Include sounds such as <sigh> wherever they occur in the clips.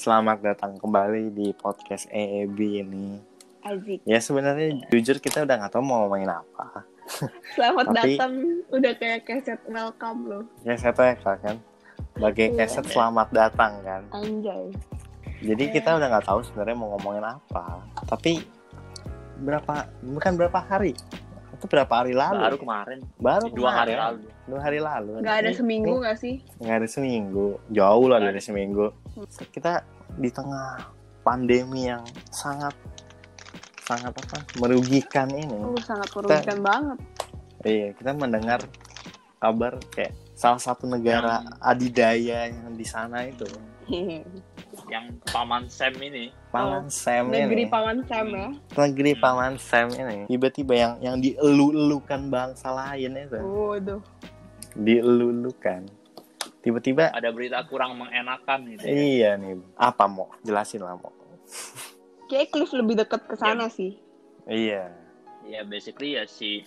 Selamat datang kembali di podcast EEB ini. Azik. Ya sebenarnya jujur kita udah nggak tahu mau ngomongin apa. Selamat Tapi- datang. Udah kayak keset welcome loh. Ya saya tahu ya Kak, kan. Sebagai Iya. keset selamat datang kan. Anjay. Jadi kita udah nggak tahu sebenarnya mau ngomongin apa. Tapi berapa bukan berapa hari? Itu berapa hari lalu? baru kemarin Baru dua hari kemarin. lalu Dua hari lalu. Gak ada seminggu ini- gak sih? nggak ada seminggu. Jauh lah Nggak dari seminggu. Kita di tengah pandemi yang sangat sangat apa? Merugikan ini. Oh, sangat merugikan banget. iya kita mendengar kabar kayak salah satu negara adidaya yang di sana itu. <laughs> Yang paman Sam ini. Paman Sam Oh, Negeri ini Paman Sam ya. negeri paman Sam ini. Tiba-tiba yang yang dielu-elukan bangsa lain itu. Waduh. Dielu-elukan tiba-tiba ada berita kurang mengenakan gitu ya. iya nih. Apa mau jelasin lah mau Kayak Cliff lebih deket ke sana sih. iya. Ya basically ya si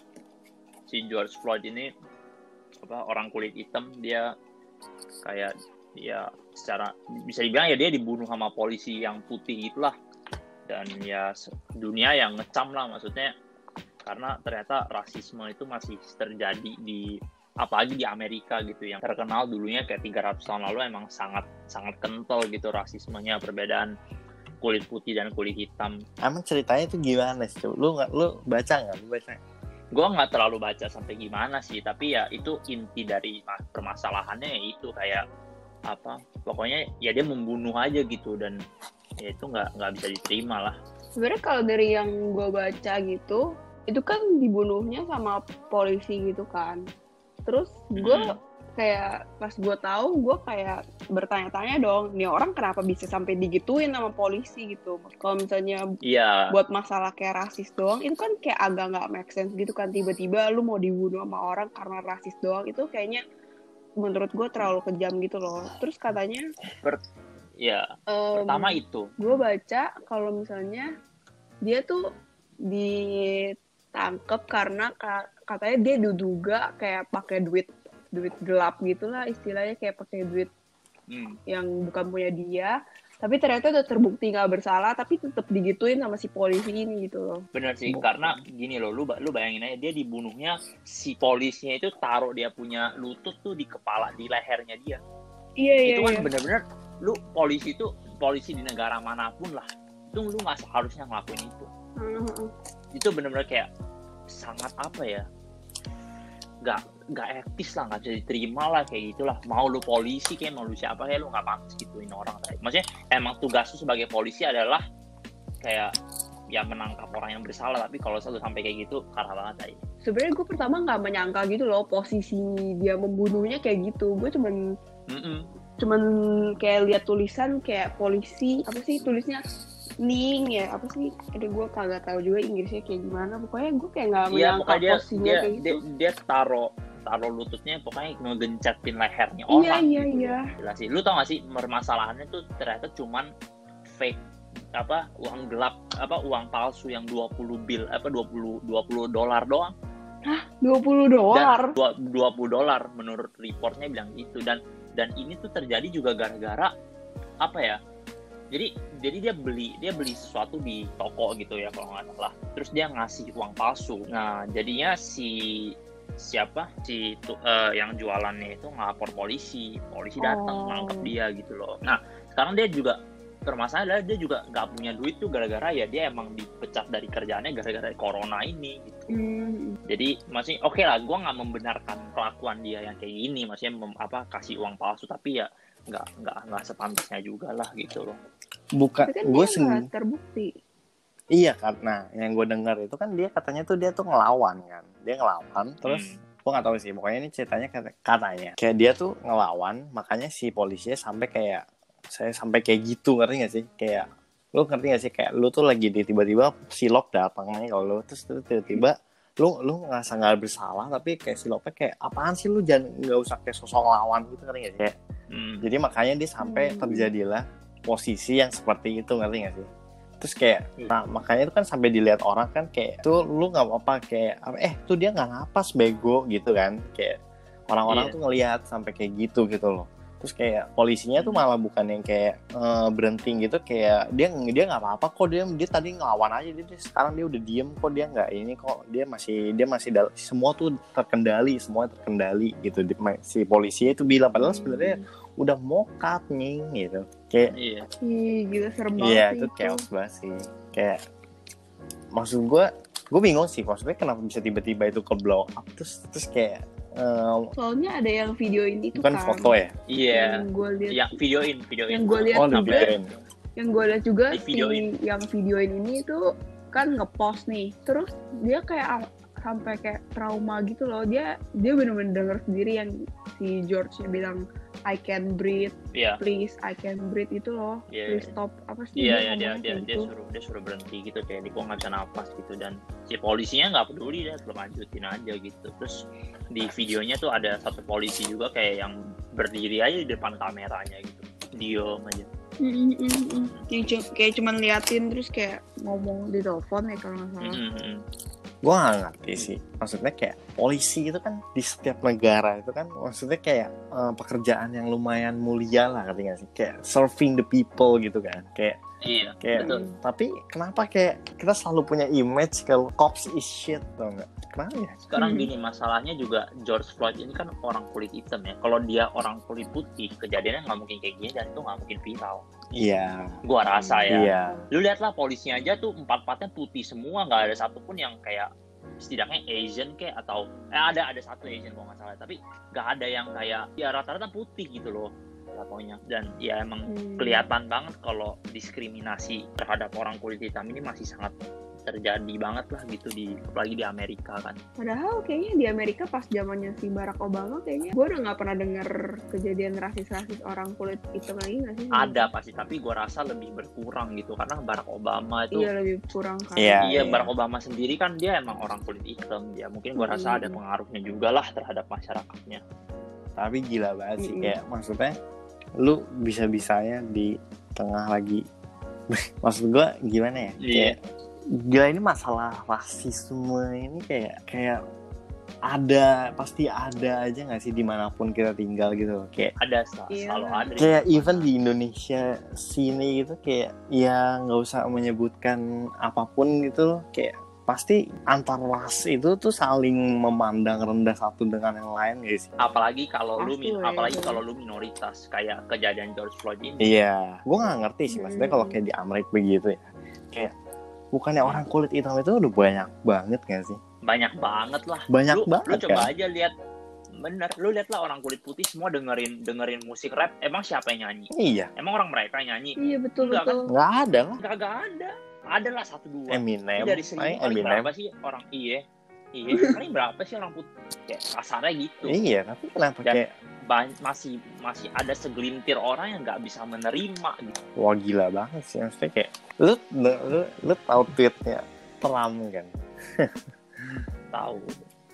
si George Floyd ini apa orang kulit hitam dia kayak ya secara bisa dibilang ya dia dibunuh sama polisi yang putih itulah. Dan ya dunia yang ngecam lah maksudnya. Karena ternyata rasisme itu masih terjadi di apalagi di Amerika gitu yang terkenal dulunya kayak 300 tahun lalu emang sangat sangat kental gitu rasismenya perbedaan kulit putih dan kulit hitam Emang ceritanya itu gimana sih? Lu nggak lu baca nggak? Lu baca? gue nggak terlalu baca sampai gimana sih tapi ya itu inti dari ma- permasalahannya ya itu kayak apa pokoknya ya dia membunuh aja gitu dan ya itu nggak nggak bisa diterima lah Sebenarnya kalau dari yang gue baca gitu, itu kan dibunuhnya sama polisi gitu kan. Terus gue Hmm. kayak pas gue tahu gue kayak bertanya-tanya dong, nih orang kenapa bisa sampai digituin sama polisi? gitu? Kalau misalnya iya. buat masalah kayak rasis doang itu kan kayak agak nggak make sense gitu kan. Tiba-tiba lu mau dibunuh sama orang karena rasis doang itu kayaknya menurut gue terlalu kejam gitu loh. Terus katanya ya pertama itu. gue baca kalau misalnya dia tuh ditangkep karena ka- katanya dia diduga kayak pakai duit duit gelap gitulah istilahnya kayak pakai duit Hmm. yang bukan punya dia. Tapi ternyata udah terbukti nggak bersalah tapi tetap digituin sama si polisi ini gitu loh. Bener sih karena gini loh lu lu bayangin aja dia dibunuhnya si polisnya itu taruh dia punya lutut tuh di kepala di lehernya dia. Iya iya itu kan iya. bener-bener lu polisi itu polisi di negara mana pun lah itu lu nggak seharusnya ngelakuin itu. Heeh. itu bener-bener kayak sangat apa ya nggak nggak etis lah nggak bisa diterima lah kayak gitulah. Mau lu polisi kayak mau lu siapa kayak lu nggak pantas gituin orang. Kayak maksudnya emang tugas lu sebagai polisi adalah kayak ya menangkap orang yang bersalah. Tapi kalau satu sampai kayak gitu parah banget aja sebenarnya gue pertama nggak menyangka gitu loh posisi dia membunuhnya kayak gitu. Gue cuman Mm-mm. cuman kayak lihat tulisan kayak polisi apa sih tulisnya ning ya. Apa sih? Aduh gue kagak tahu juga Inggrisnya kayak gimana. Pokoknya gue kayak nggak Iya menyangka dia posisinya dia, kayak dia, gitu. dia taruh taruh lututnya pokoknya ngegencatin lehernya Iya, orang iya, gitu. iya. Jelas sih. Lu tau gak sih permasalahannya tuh ternyata cuman fake apa uang gelap apa uang palsu yang 20 bil apa 20 20 dolar doang. 20 dolar? Dan dua- 20 dolar menurut reportnya bilang gitu. Dan dan ini tuh terjadi juga gara-gara apa ya jadi jadi dia beli dia beli sesuatu di toko gitu ya kalau nggak salah. Terus dia ngasih uang palsu. Nah jadinya si siapa? Si tu- eh, yang jualannya itu ngelapor polisi. Polisi Oh. datang nangkep dia gitu loh. Nah sekarang dia juga permasalahan adalah dia juga nggak punya duit tuh gara-gara ya dia emang dipecat dari kerjaannya gara-gara corona ini gitu. Hmm. jadi masih oke lah gue nggak membenarkan kelakuan dia yang kayak gini. Maksudnya mem- apa kasih uang palsu tapi ya nggak nggak nggak sepantasnya juga lah gitu loh Bukan kan gue nggak terbukti iya karena yang gue dengar itu kan dia katanya tuh dia tuh ngelawan kan. Dia ngelawan terus Hmm. gue nggak tahu sih pokoknya ini ceritanya kata- katanya kayak dia tuh ngelawan makanya si polisinya sampai kayak saya sampai kayak gitu ngerti gak sih kayak lu ngerti gak sih kayak lu tuh lagi di tiba-tiba silop datang nih kalau lu terus tiba-tiba lu lu ngerasa nggak bersalah tapi kayak silopnya kayak apaan sih lu jangan nggak usah kayak sosok ngelawan gitu ngerti gak sih kayak Hmm. jadi makanya dia sampai Hmm. terjadilah posisi yang seperti itu ngerti gak sih? Terus kayak Iya. nah makanya itu kan sampai dilihat orang kan kayak tuh lu nggak apa-apa kayak eh tuh dia nggak napas bego gitu kan. Kayak orang-orang Iya. tuh ngelihat sampai kayak gitu gitu loh. Terus kayak polisinya tuh malah bukan yang kayak eh, berhenti gitu kayak dia dia nggak apa-apa kok dia dia tadi ngelawan aja dia, dia- sekarang dia udah diem kok dia nggak ini kok dia masih dia masih semua tuh terkendali semua terkendali gitu. Di- si polisinya itu bilang padahal sebenarnya udah mokat nih gitu. Kayak iya. Ih, gila serem banget Iya sih itu chaos banget sih. Kayak Maksud gue Gue bingung sih Maksudnya kenapa bisa tiba-tiba itu ke blow up Terus terus kayak eh, Soalnya ada yang video ini tuh Bukan kan. foto ya? Iya. Yang gue lihat. Yang videoin videoin. Yang gua lihat Oh juga- yang gue lihat juga Di si videoin. yang videoin ini tuh kan ngepost nih. Terus dia kayak am- sampai kayak trauma gitu loh. Dia dia bener-bener denger sendiri yang si George bilang I can breathe iya please I can breathe itu loh Iya, please iya. stop apa sih iya iya dia dia kayak dia gitu. suruh dia suruh berhenti gitu kayak gua nggak bisa napas gitu dan si polisinya nggak peduli dia tetap lanjutin aja gitu terus di videonya tuh ada satu polisi juga kayak yang berdiri aja di depan kameranya gitu diem aja Mm, mm, mm, mm. Yang cu- kayak cuman liatin terus kayak ngomong di telepon ya kalau nggak salah Mm, mm, mm. Gue gak ngerti sih. Maksudnya kayak Polisi itu kan Di setiap negara itu kan Maksudnya kayak eh, Pekerjaan yang lumayan mulia lah Ngerti gak sih? Kayak serving the people gitu kan Kayak iya Kayak betul. Tapi kenapa kayak Kita selalu punya image Kalau cops is shit tau gak Kenapa ya? Sekarang Hmm. gini masalahnya juga George Floyd ini kan orang kulit hitam ya. Kalau dia orang kulit putih kejadiannya nggak mungkin kayak gini dan itu nggak mungkin viral Iya. Gua rasa ya. Iya. Lu lihatlah polisinya aja tuh empat empatnya putih semua nggak ada satupun yang kayak setidaknya Asian kayak atau eh ada ada satu Asian kalau nggak salah tapi nggak ada yang kayak ya rata-rata putih gitu loh pokoknya. Dan ya emang Hmm. kelihatan banget kalau diskriminasi terhadap orang kulit hitam ini masih sangat terjadi banget lah gitu di apalagi di Amerika kan Padahal kayaknya di Amerika pas zamannya si Barack Obama kayaknya gue udah nggak pernah denger kejadian rasis-rasis orang kulit hitam lagi nggak sih? ada pasti tapi gua rasa lebih berkurang gitu karena Barack Obama itu Iya lebih kurang kan. Iya. Iya, Barack Obama sendiri kan dia emang orang kulit hitam ya mungkin gua rasa ada Mm. pengaruhnya juga lah terhadap masyarakatnya Tapi gila banget sih Mm-mm. Kayak maksudnya Lu bisa-bisanya di tengah lagi <laughs> Maksud gue gimana ya Iya. Kayak Gila ini masalah rasisme ini kayak Kayak ada pasti ada aja nggak sih di mana pun kita tinggal gitu loh. kayak ada sel- Iya. selalu ada kayak even di Indonesia sini gitu kayak ya nggak usah menyebutkan apa pun gitu loh kayak pasti antar ras itu tuh saling memandang rendah satu dengan yang lain guys apalagi kalau lu min- ya, apalagi itu. kalau lu minoritas kayak kejadian George Floyd ini iya gue nggak ngerti sih maksudnya kalau Hmm. kayak di Amerika begitu ya kayak bukannya orang kulit hitam itu udah banyak banget gak sih? Banyak banget lah. Banyak lu, banget lu coba kan? aja lihat. Bener lu lihat lah orang kulit putih semua dengerin dengerin musik rap. Emang siapa yang nyanyi? Iya. Emang orang mereka yang nyanyi? Iya betul Enggak, kan? betul. nggak ada lah. Nggak ada ada. Lah satu dua. Eminem. Dari paling Eminem. berapa sih orang? Iya iya <laughs> paling berapa sih orang putih kayak kasarnya gitu iya tapi kenapa Dan- kayak masih masih ada segelintir orang yang nggak bisa menerima gitu. wah gila banget sih maksudnya kayak lu lu, lu, lu tahu tweetnya Trump kan tahu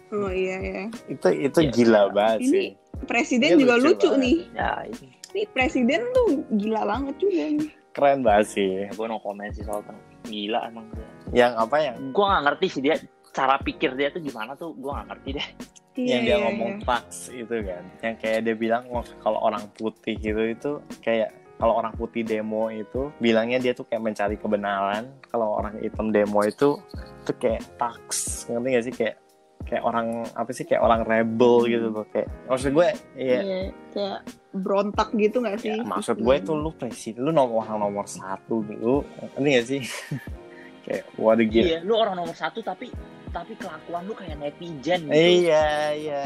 Oh iya ya. itu itu Iya, gila iya. banget Ini sih presiden Dia juga lucu lucu, banget. nih. ya ini Nih presiden tuh gila banget juga nih. keren banget sih ya, gue no comment sih soal gila emang yang apa yang gue nggak ngerti sih dia cara pikir dia tuh gimana tuh gue nggak ngerti deh. Iya, yang dia iya, ngomong iya. fax itu kan. Yang kayak dia bilang kalau orang putih gitu itu kayak kalau orang putih demo itu bilangnya dia tuh kayak mencari kebenaran. Kalau orang hitam demo itu tuh kayak tax ngerti gak sih? Kayak kayak orang apa sih? Kayak orang rebel gitu loh kayak maksud gue ya Iya, kayak berontak gitu gak sih? Ya, maksud gue itu lu presiden lu nomor orang nomor satu dulu. Ini gak sih? <laughs> Kayak waduh gila iya lu orang nomor satu tapi tapi kelakuan lu kayak netizen gitu. Iya iya.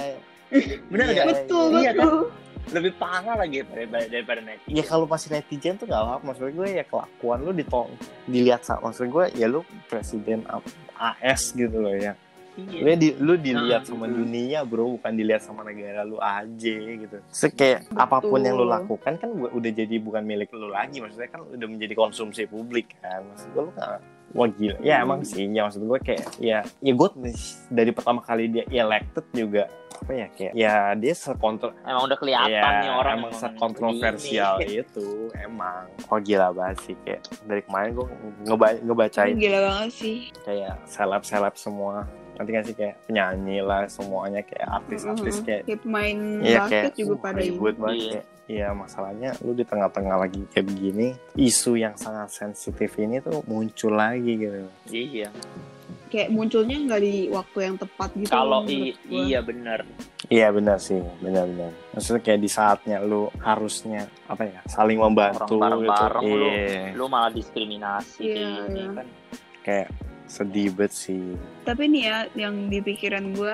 <laughs> Bener Iya, nggak? Betul, Iya, kan? betul. lebih parah lagi daripada daripada netizen. Ya kalau masih netizen tuh gak apa maksud gue ya kelakuan lu ditol dilihat sama maksud gue ya lu presiden AS gitu loh ya. Lu, iya. di, lu dilihat Nah, sama mm. dunia bro. Bukan dilihat sama negara lu aja gitu. So, kayak apa pun yang lu lakukan kan udah jadi bukan milik lu lagi. Maksudnya kan udah menjadi konsumsi publik kan. Maksud gue lu gak wah gila ya Hmm. emang sih ya maksud gue kayak ya ya gue dari pertama kali dia elected juga apa ya kayak ya dia sekontrol emang udah kelihatan Iya, nih orang emang sekontroversial begini. itu emang oh gila banget sih kayak dari kemarin gue ngeba ngebacain Gila banget sih. kayak seleb seleb semua nanti kan sih kayak penyanyi lah semuanya kayak artis-artis kayak kayak pemain Iya basket kayak juga uh, pada ini. ribut banget Iya. kayak Iya masalahnya lu di tengah-tengah lagi kayak begini isu yang sangat sensitif ini tuh muncul lagi gitu. Iya. kayak munculnya nggak di waktu yang tepat gitu Kalau iya bener. Iya benar sih benar-benar. Maksudnya kayak di saatnya lu harusnya apa ya saling membantu Orang bareng-bareng gitu. lu. Iya. Lu malah diskriminasi Iya, kayak gini iya. kan. Kayak sedih banget sih. tapi nih ya yang di pikiran gue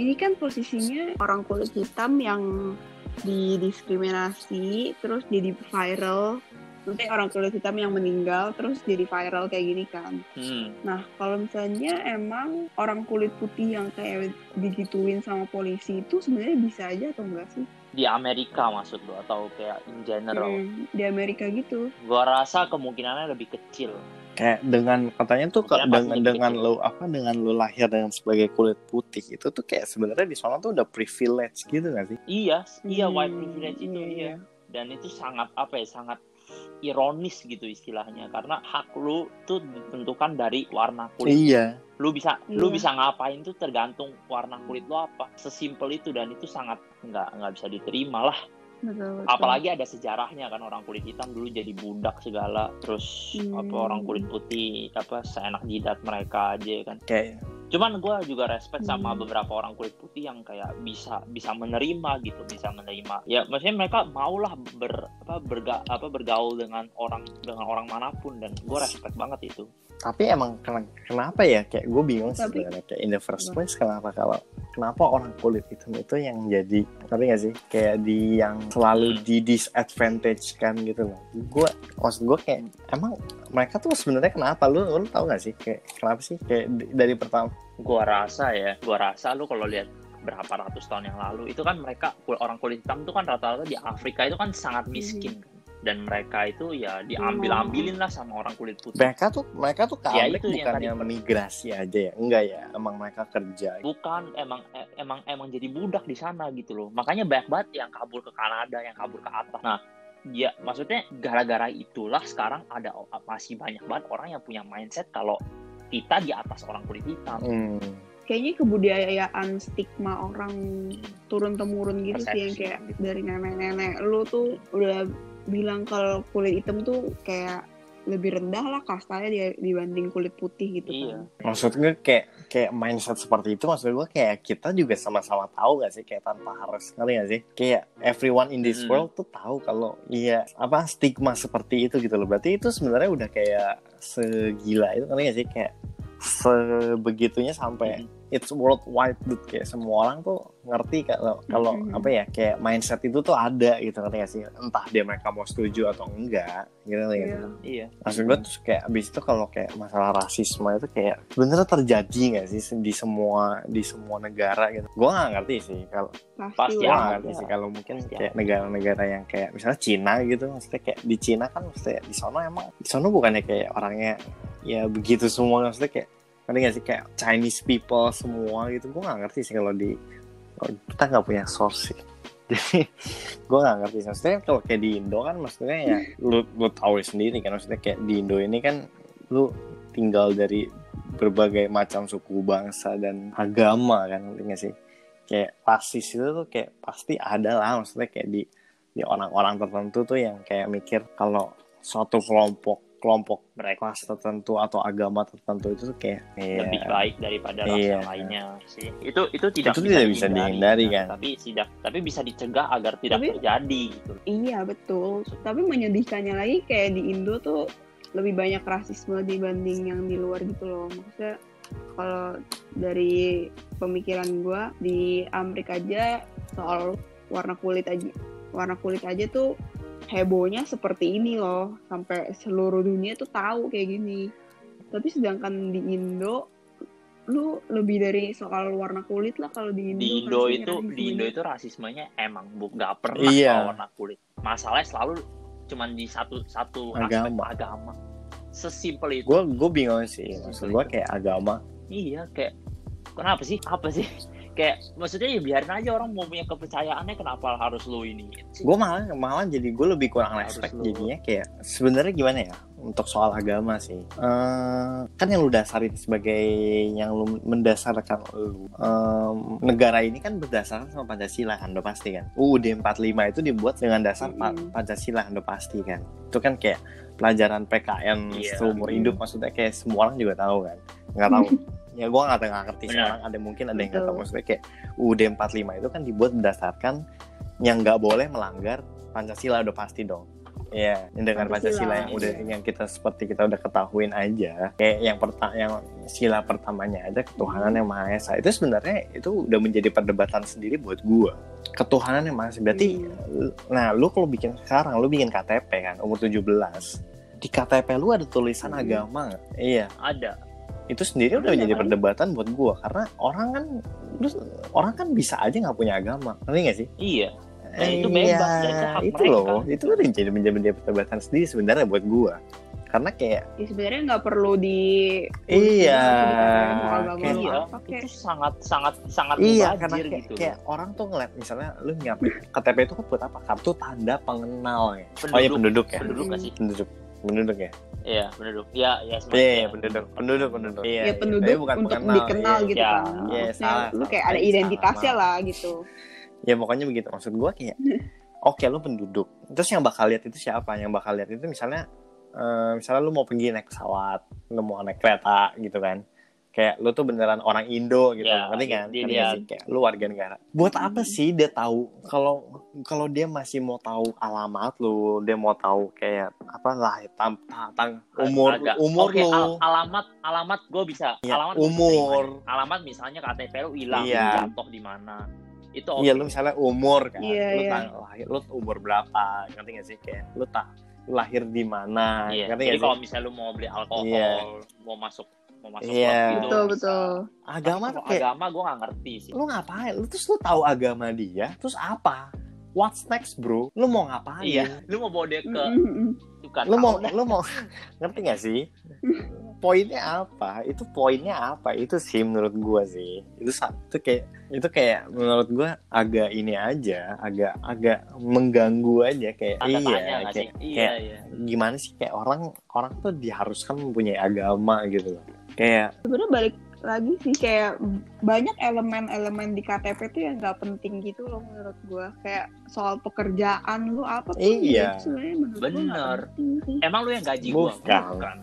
ini kan posisinya orang kulit hitam yang didiskriminasi terus jadi viral nanti orang kulit hitam yang meninggal terus jadi viral kayak gini kan Hmm. nah kalau misalnya emang orang kulit putih yang kayak digituin sama polisi itu sebenarnya bisa aja atau enggak sih Di Amerika maksud lu atau kayak in general. Hmm, di Amerika gitu Gua rasa kemungkinannya lebih kecil. Kayak dengan katanya tuh ke- pasti dengan dengan kecil. lu apa dengan lu lahir dengan sebagai kulit putih itu tuh kayak sebenarnya di sana tuh udah privilege gitu gak sih? Iya, iya Hmm, white privilege itu iya, iya. Dan itu sangat apa ya? Sangat ironis gitu istilahnya karena hak lu tuh ditentukan dari warna kulit. Iya. Lu bisa lu Iya. bisa ngapain tuh tergantung warna kulit lu apa. Sesimpel itu dan itu sangat nggak nggak bisa diterima lah. Betul, betul. Apalagi ada sejarahnya kan orang kulit hitam dulu jadi budak segala, terus Hmm. apa orang kulit putih apa seenak jidat mereka aja kan. Kayak Cuman gue juga respect sama Hmm. beberapa orang kulit putih yang kayak bisa bisa menerima gitu, bisa menerima. Ya maksudnya mereka maulah ber apa berga, apa bergaul dengan orang dengan orang mana pun dan gue respect banget itu. tapi emang ken- kenapa ya kayak gue bingung sih Tapi- sebenarnya kayak in the first place kenapa kalau kenapa orang kulit hitam itu yang jadi ngerti gak sih kayak di yang selalu Hmm. di disadvantage kan gitu loh gue maksud gue kayak emang mereka tuh sebenarnya kenapa lu lu tau gak sih kayak kenapa sih kayak dari pertama Gue rasa ya, gue rasa lu kalau lihat berapa ratus tahun yang lalu itu kan mereka orang kulit hitam itu kan rata-rata di Afrika itu kan sangat miskin. Kan. dan mereka itu ya diambil-ambilin lah sama orang kulit putih. mereka tuh mereka tuh ke Ya, Amerika itu yang bukannya tadi- migrasi aja ya? Enggak ya emang mereka kerja. Bukan emang e- emang emang jadi budak di sana gitu loh. Makanya banyak banget yang kabur ke Kanada yang kabur ke atas. Nah ya maksudnya gara-gara itulah sekarang ada masih banyak banget orang yang punya mindset kalau kita di atas orang kulit hitam Hmm. kayaknya kebudayaan stigma orang turun temurun gitu sih yang Persepsi. kayak dari nenek-nenek lu tuh udah bilang kalau kulit hitam tuh kayak lebih rendah lah kastanya di- dibanding kulit putih gitu Iya. kan. maksud gue kayak kayak mindset seperti itu maksud gue kayak kita juga sama-sama tahu gak sih kayak tanpa harus ngerti gak sih kayak everyone in this Hmm. world tuh tahu kalau iya apa stigma seperti itu gitu loh berarti itu sebenarnya udah kayak segila itu ngerti gak sih kayak sebegitunya sampai Hmm. It's worldwide dude kayak semua orang tuh ngerti kalau kalau Mhm. apa ya kayak mindset itu tuh ada gitu ngerti gak sih entah dia mereka mau setuju atau enggak gitu gak sih? Iya. Iya. Maksud gue tuh kayak abis itu kalau kayak masalah rasisme itu kayak bener terjadi nggak sih di semua di semua negara gitu. Gue nggak ngerti sih kalau Pasti, gue lah. nggak ada. ngerti sih kalau mungkin Pasti kayak negara-negara yang kayak misalnya Cina gitu, maksudnya kayak di Cina kan maksudnya di sana emang di sana bukannya kayak orangnya ya begitu semua maksudnya kayak ngerti nggak sih kayak Chinese people semua gitu. Gue nggak ngerti sih kalau di kita nggak punya source sih. <laughs> Jadi gue nggak ngerti sih. maksudnya kalau kayak di Indo kan maksudnya ya lu lu tahu sendiri kan maksudnya kayak di Indo ini kan lu tinggal dari berbagai macam suku bangsa dan agama kan ngerti nggak sih kayak rasis itu tuh kayak pasti ada lah maksudnya kayak di di orang-orang tertentu tuh yang kayak mikir kalau suatu kelompok kelompok Mereka kelas tertentu atau agama tertentu itu tuh kayak iya, lebih baik daripada ras Iya. yang lainnya sih. Itu itu tidak Itu tidak bisa dihindari, kan? Tapi tidak tapi bisa dicegah agar tidak Tapi- terjadi gitu. Iya betul. Tapi menyedihkannya lagi kayak di Indo tuh lebih banyak rasisme dibanding yang di luar gitu loh. Maksudnya kalau dari pemikiran gua di Amerika aja soal warna kulit aja warna kulit aja tuh hebohnya seperti ini loh sampai seluruh dunia tuh tahu kayak gini. Tapi sedangkan di Indo lu lebih dari soal warna kulit lah kalau di Indo. Di Indo itu di. Indo itu rasismenya emang bu- nggak pernah Iya. soal warna kulit. Masalahnya selalu cuman di satu satu aspek Agama. agama. Sesimpel itu. gue gue bingung sih maksud gue kayak agama Iya kayak kenapa sih? Apa sih? Kayak maksudnya ya biarin aja orang mau punya kepercayaannya kenapa harus lu ini gue malah malah jadi gue lebih kurang Harus respect lu- jadinya kayak sebenarnya gimana ya untuk soal agama sih Eh, kan yang lu dasarin sebagai yang lu mendasarkan lu em, negara ini kan berdasarkan sama Pancasila kan udah pasti kan UUD 45 itu dibuat dengan dasar Pa- Mm-mm. Pancasila udah pasti kan itu kan kayak pelajaran PKN Iya. seumur Mm. hidup maksudnya kayak semua orang juga tahu kan nggak tahu <laughs> ya gue nggak nggak ngerti sekarang. Ada mungkin ada yang nggak tahu. Maksudnya kayak UUD 45 itu kan dibuat berdasarkan yang nggak boleh melanggar Pancasila udah pasti dong. Iya, dengan Pancasila, Pancasila yang udah iya. yang kita seperti kita udah ketahuin aja, kayak yang pertama yang sila pertamanya aja ketuhanan yang maha esa. Itu sebenarnya itu udah menjadi perdebatan sendiri buat gua. Ketuhanan yang maha esa. Berarti, Hmm. nah lu kalau bikin sekarang lu bikin KTP kan umur 17 di KTP lu ada tulisan Hmm. agama? Iya, ada itu sendiri udah Iya, menjadi kan? perdebatan buat gua karena orang kan lu orang kan bisa aja nggak punya agama, ngerti nggak sih? iya Dan itu bebas, dan itu hak itu mereka. loh, itu udah jadi menjadi menjadi perdebatan sendiri sebenarnya buat gua. Karena kayak Ya sebenarnya nggak perlu di Iya, kayak- iya apa itu sangat sangat sangat iya karena kayak, gitu kayak orang tuh ngeliat misalnya lu nyampe KTP itu kan buat apa? Kartu tanda pengenal ya. Oh iya Penduduk. penduduk ya. penduduk Penduduk. Penduduk ya. iya penduduk ya ya Iya, iya, penduduk. Penduduk, penduduk. Iya, ya penduduk Tapi bukan untuk pengenal. dikenal Iya. gitu Ya, kan. iya, Maksudnya salah, lu kayak ada identitasnya lah gitu. Ya pokoknya begitu maksud gua kayak <laughs> oke lu penduduk. Terus yang bakal lihat itu siapa? Yang bakal lihat itu misalnya eh, misalnya lu mau pergi naik pesawat, lu mau naik kereta gitu kan. Kayak lu tuh beneran orang Indo gitu, Ya, ngerti kan? dia nggak sih? Kayak lu warga negara. Buat apa sih dia tahu kalau kalau dia masih mau tahu alamat lu, dia mau tahu kayak apa lah tam, ta- tang- umur Agak. umur Oke, lu. al- alamat alamat gue bisa Iya, alamat bisa umur. terima. alamat misalnya KTP lu hilang Iya. jatuh di mana itu oke Iya lu misalnya umur kan, Iya, lu iya. tang- lahir lu umur berapa, ngerti gak sih kayak lu tak lahir di mana, Iya. ngerti jadi kalau misalnya lu mau beli alkohol Iya. mau masuk mau masuk Iya. klub gitu, Betul bisa. betul. Agama tuh kayak agama gue gak ngerti sih lu ngapain? Lu terus lu tahu agama dia, terus apa? What's next, bro? Lu mau ngapain? iya lu mau bawa dia ke <laughs> Lu mau lu mau <laughs> ngerti gak sih? Poinnya apa? Itu poinnya apa? Itu sih menurut gua sih. Itu sa- itu kayak itu kayak menurut gua agak ini aja, agak agak mengganggu aja kayak Tanda iya tanya nggak sih kayak, iya kayak iya gimana sih kayak orang orang tuh diharuskan mempunyai agama gitu loh. Kayak Sebenarnya balik lagi sih kayak banyak elemen-elemen di KTP tuh yang nggak penting gitu loh menurut gua. Kayak soal pekerjaan lu apa tuh Iya. itu sebenarnya menurut gua nggak Bener. penting emang lu yang gaji gue Bukan.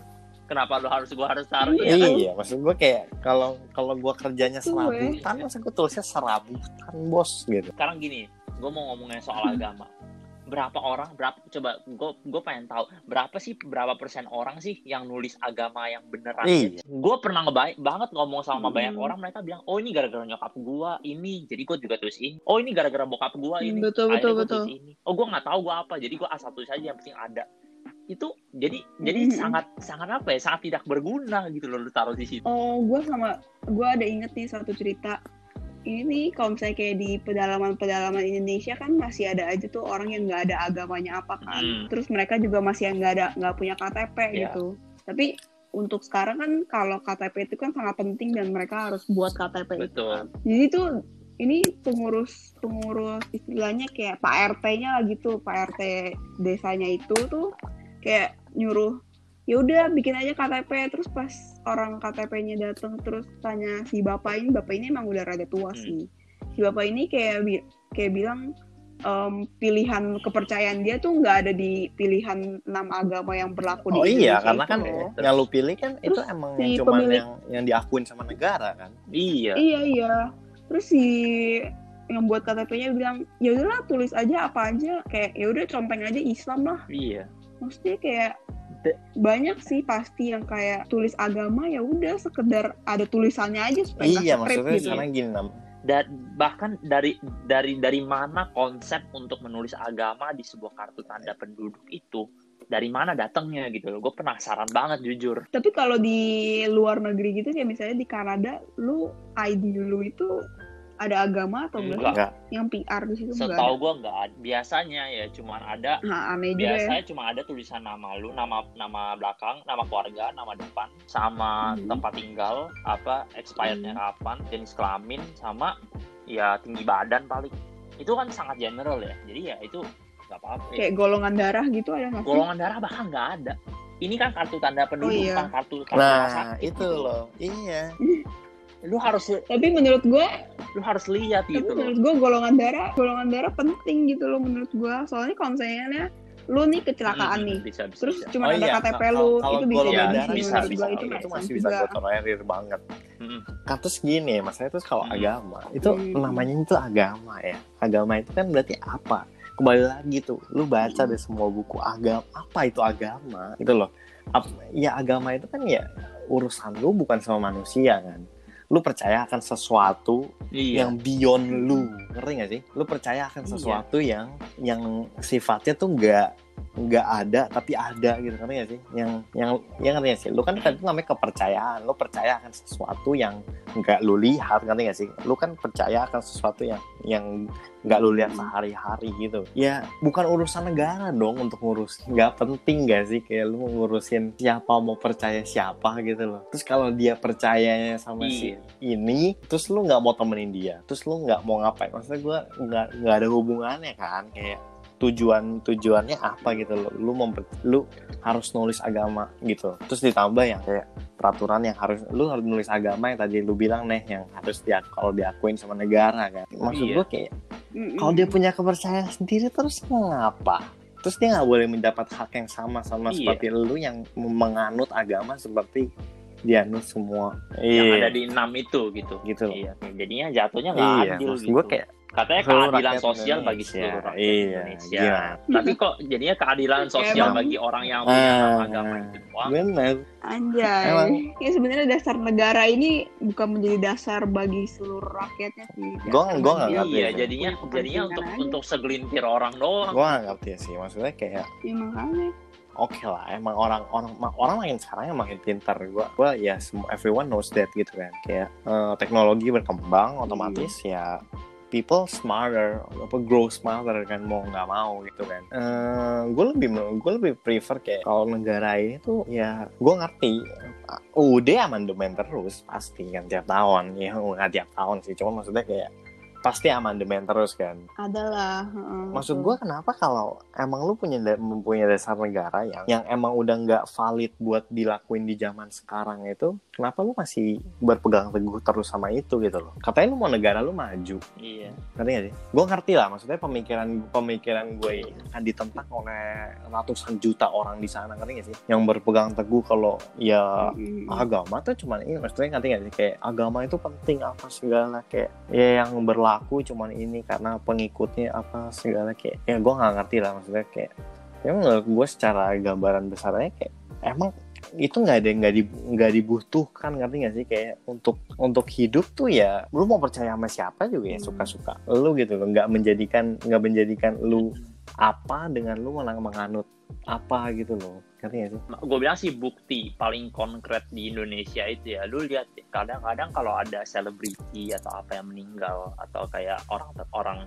kenapa lu harus gue harus taruh Iya. iya iya, kan? maksud gua kayak kalau kalau gua kerjanya Tuh, serabutan, masa gua tulisnya serabutan bos gitu. sekarang gini gue mau ngomongin soal agama berapa orang berapa coba gue gue pengen tahu berapa sih berapa persen orang sih yang nulis agama yang beneran Iya. gue pernah ngebaik banget ngomong sama Hmm. banyak orang mereka bilang oh ini gara-gara nyokap gue ini jadi gue juga tulis ini oh ini gara-gara bokap gue ini Hmm, betul, akhirnya betul, gua betul. tulis ini oh gue nggak tahu gue apa jadi gue asal tulis aja yang penting ada itu jadi jadi Hmm. sangat sangat apa ya sangat tidak berguna gitu loh lu taruh di situ Oh, gue sama gue ada inget nih satu cerita. Ini kalau misalnya kayak di pedalaman-pedalaman Indonesia kan masih ada aja tuh orang yang nggak ada agamanya apa kan. Hmm. Terus mereka juga masih yang nggak ada nggak punya KTP Iya. gitu. Tapi untuk sekarang kan kalau KTP itu kan sangat penting dan mereka harus buat KTP itu. betul kan. Jadi tuh ini pengurus pengurus istilahnya kayak Pak RT-nya lah gitu, Pak RT desanya itu tuh kayak nyuruh ya udah bikin aja KTP terus pas orang KTP-nya datang terus tanya si bapak ini bapak ini emang udah rada tua Hmm. sih si bapak ini kayak bi- kayak bilang em, pilihan kepercayaan dia tuh nggak ada di pilihan enam agama yang berlaku Oh di iya, Indonesia karena itu kan loh. yang lu pilih kan itu Terus emang si yang cuman pemilik- yang yang diakuin sama negara kan. iya Iya iya. Terus si yang buat KTP-nya bilang ya udahlah tulis aja apa aja kayak ya udah compeng aja Islam lah. iya Maksudnya kayak banyak sih pasti yang kayak tulis agama ya udah sekedar ada tulisannya aja supaya Iya, maksudnya gitu. sekarang gini nam. dan bahkan dari dari dari mana konsep untuk menulis agama di sebuah kartu tanda penduduk itu dari mana datangnya gitu loh gue penasaran banget jujur Tapi kalau di luar negeri gitu kayak misalnya di Kanada lu ID lu itu ada agama atau enggak? Enggak. Enggak. Yang PR di situ enggak Setahu gue nggak ada. Biasanya ya cuman ada Nah, aneh juga ya. biasanya cuma ada tulisan nama lu, nama nama belakang, nama keluarga, nama depan, sama Hmm. tempat tinggal, apa expirednya kapan, jenis kelamin, sama ya tinggi badan paling. Itu kan sangat general ya. Jadi ya itu nggak apa-apa. ya. Kayak golongan darah gitu ada nggak? Golongan darah bahkan nggak ada. Ini kan kartu tanda penduduk, Oh, iya. bukan kartu kartu Nah, sakit itu gitu. loh. Iya. <laughs> Lu harus Tapi menurut gua, lu harus lihat tapi gitu loh. menurut gua golongan darah, golongan darah penting gitu loh menurut gua. Soalnya kalau misalnya lu nih kecelakaan Hmm, nih, Bisa, bisa, terus bisa. cuma Oh ada iya, KTP lu, kalau itu bisa sih bisa, bisa. gua itu itu masih bisa gue tolerir banget. Mm-mm. Kan terus gini, maksudnya itu kalau Hmm. agama, itu Hmm. namanya itu agama ya. Agama itu kan berarti apa? Kembali lagi tuh, lu baca deh semua buku agama, apa itu agama? Gitu loh. Ap- ya agama itu kan ya urusan lu bukan sama manusia kan. Lu percaya akan sesuatu Iya. yang beyond lu ngerti gak sih lu percaya akan Iya. sesuatu yang yang sifatnya tuh nggak nggak ada tapi ada gitu ngerti gak sih? Yang yang yang ngerti sih? Lu kan kan itu namanya kepercayaan lu percaya akan sesuatu yang nggak lu lihat ngerti gak sih? Lu kan percaya akan sesuatu yang yang nggak lu lihat sehari-hari gitu. Ya bukan urusan negara dong untuk ngurus nggak penting gak sih? Kayak lu ngurusin siapa mau percaya siapa gitu loh. Terus kalau dia percayanya sama si Iya. ini terus lu nggak mau temenin dia terus lu nggak mau ngapain? Maksudnya gue nggak nggak ada hubungannya kan? Kayak tujuan tujuannya apa gitu lo lu memper, lu harus nulis agama gitu terus ditambah yang kayak peraturan yang harus lu harus nulis agama yang tadi lu bilang nih yang harus dia kalau diakuin sama negara kan maksud Iya. gue kayak kalau dia punya kepercayaan sendiri terus ngapa terus dia nggak boleh mendapat hak yang sama sama Iya. seperti lu yang menganut agama seperti dianut semua yang iya ada di enam itu gitu. gitu loh. Iya. Jadinya jatuhnya nggak iya adil gitu. gue kayak Katanya seluruh keadilan sosial bagi seluruh rakyat Iya, Indonesia. gimana? Tapi kok jadinya keadilan sosial Emang. bagi orang yang punya Ah, agama itu doang. bener Anjay. Emang. Ya sebenarnya dasar negara ini bukan menjadi dasar bagi seluruh rakyatnya sih. Gua- gua bagi nggak dia. ngerti Iya, jadinya jadinya untuk aja. untuk segelintir orang doang. gue gak ngerti sih maksudnya kayak Ya makanya. oke lah emang orang orang orang makin sekarang yang makin pintar gue gue ya semua everyone knows that gitu kan kayak eh, teknologi berkembang otomatis ya people smarter apa grow smarter kan mau nggak mau gitu kan. Gue lebih gue lebih prefer kayak kalau negara ini tuh ya gue ngerti udah amandemen terus pasti kan tiap tahun. Ya nggak tiap tahun sih cuma maksudnya kayak pasti amandemen terus kan Adalah. heeh, Maksud gue kenapa kalau emang lu punya mempunyai dasar negara yang yang emang udah nggak valid buat dilakuin di zaman sekarang itu, kenapa lu masih berpegang teguh terus sama itu gitu loh? Katanya lu mau negara lu maju, Iya. ngerti gak sih? Gue ngerti lah, maksudnya pemikiran pemikiran gue akan ditentang oleh ratusan juta orang di sana, ngerti gak sih? Yang berpegang teguh kalau ya Mm-mm. agama tuh cuman ini maksudnya ngerti gak sih kayak agama itu penting apa segala kayak ya yang berlaku cuman ini karena pengikutnya apa segala kayak ya gue nggak ngerti lah maksudnya kayak ya menurut gue secara gambaran besarnya kayak emang itu nggak ada nggak di nggak dibutuhkan ngerti gak sih kayak untuk untuk hidup tuh ya lu mau percaya sama siapa juga ya Hmm. suka-suka lu gitu loh nggak menjadikan nggak menjadikan lu apa dengan lu malah menganut apa gitu loh? Ngerti gak sih? Gue bilang sih bukti paling konkret di Indonesia itu ya lu lihat kadang-kadang kalau ada selebriti atau apa yang meninggal atau kayak orang orang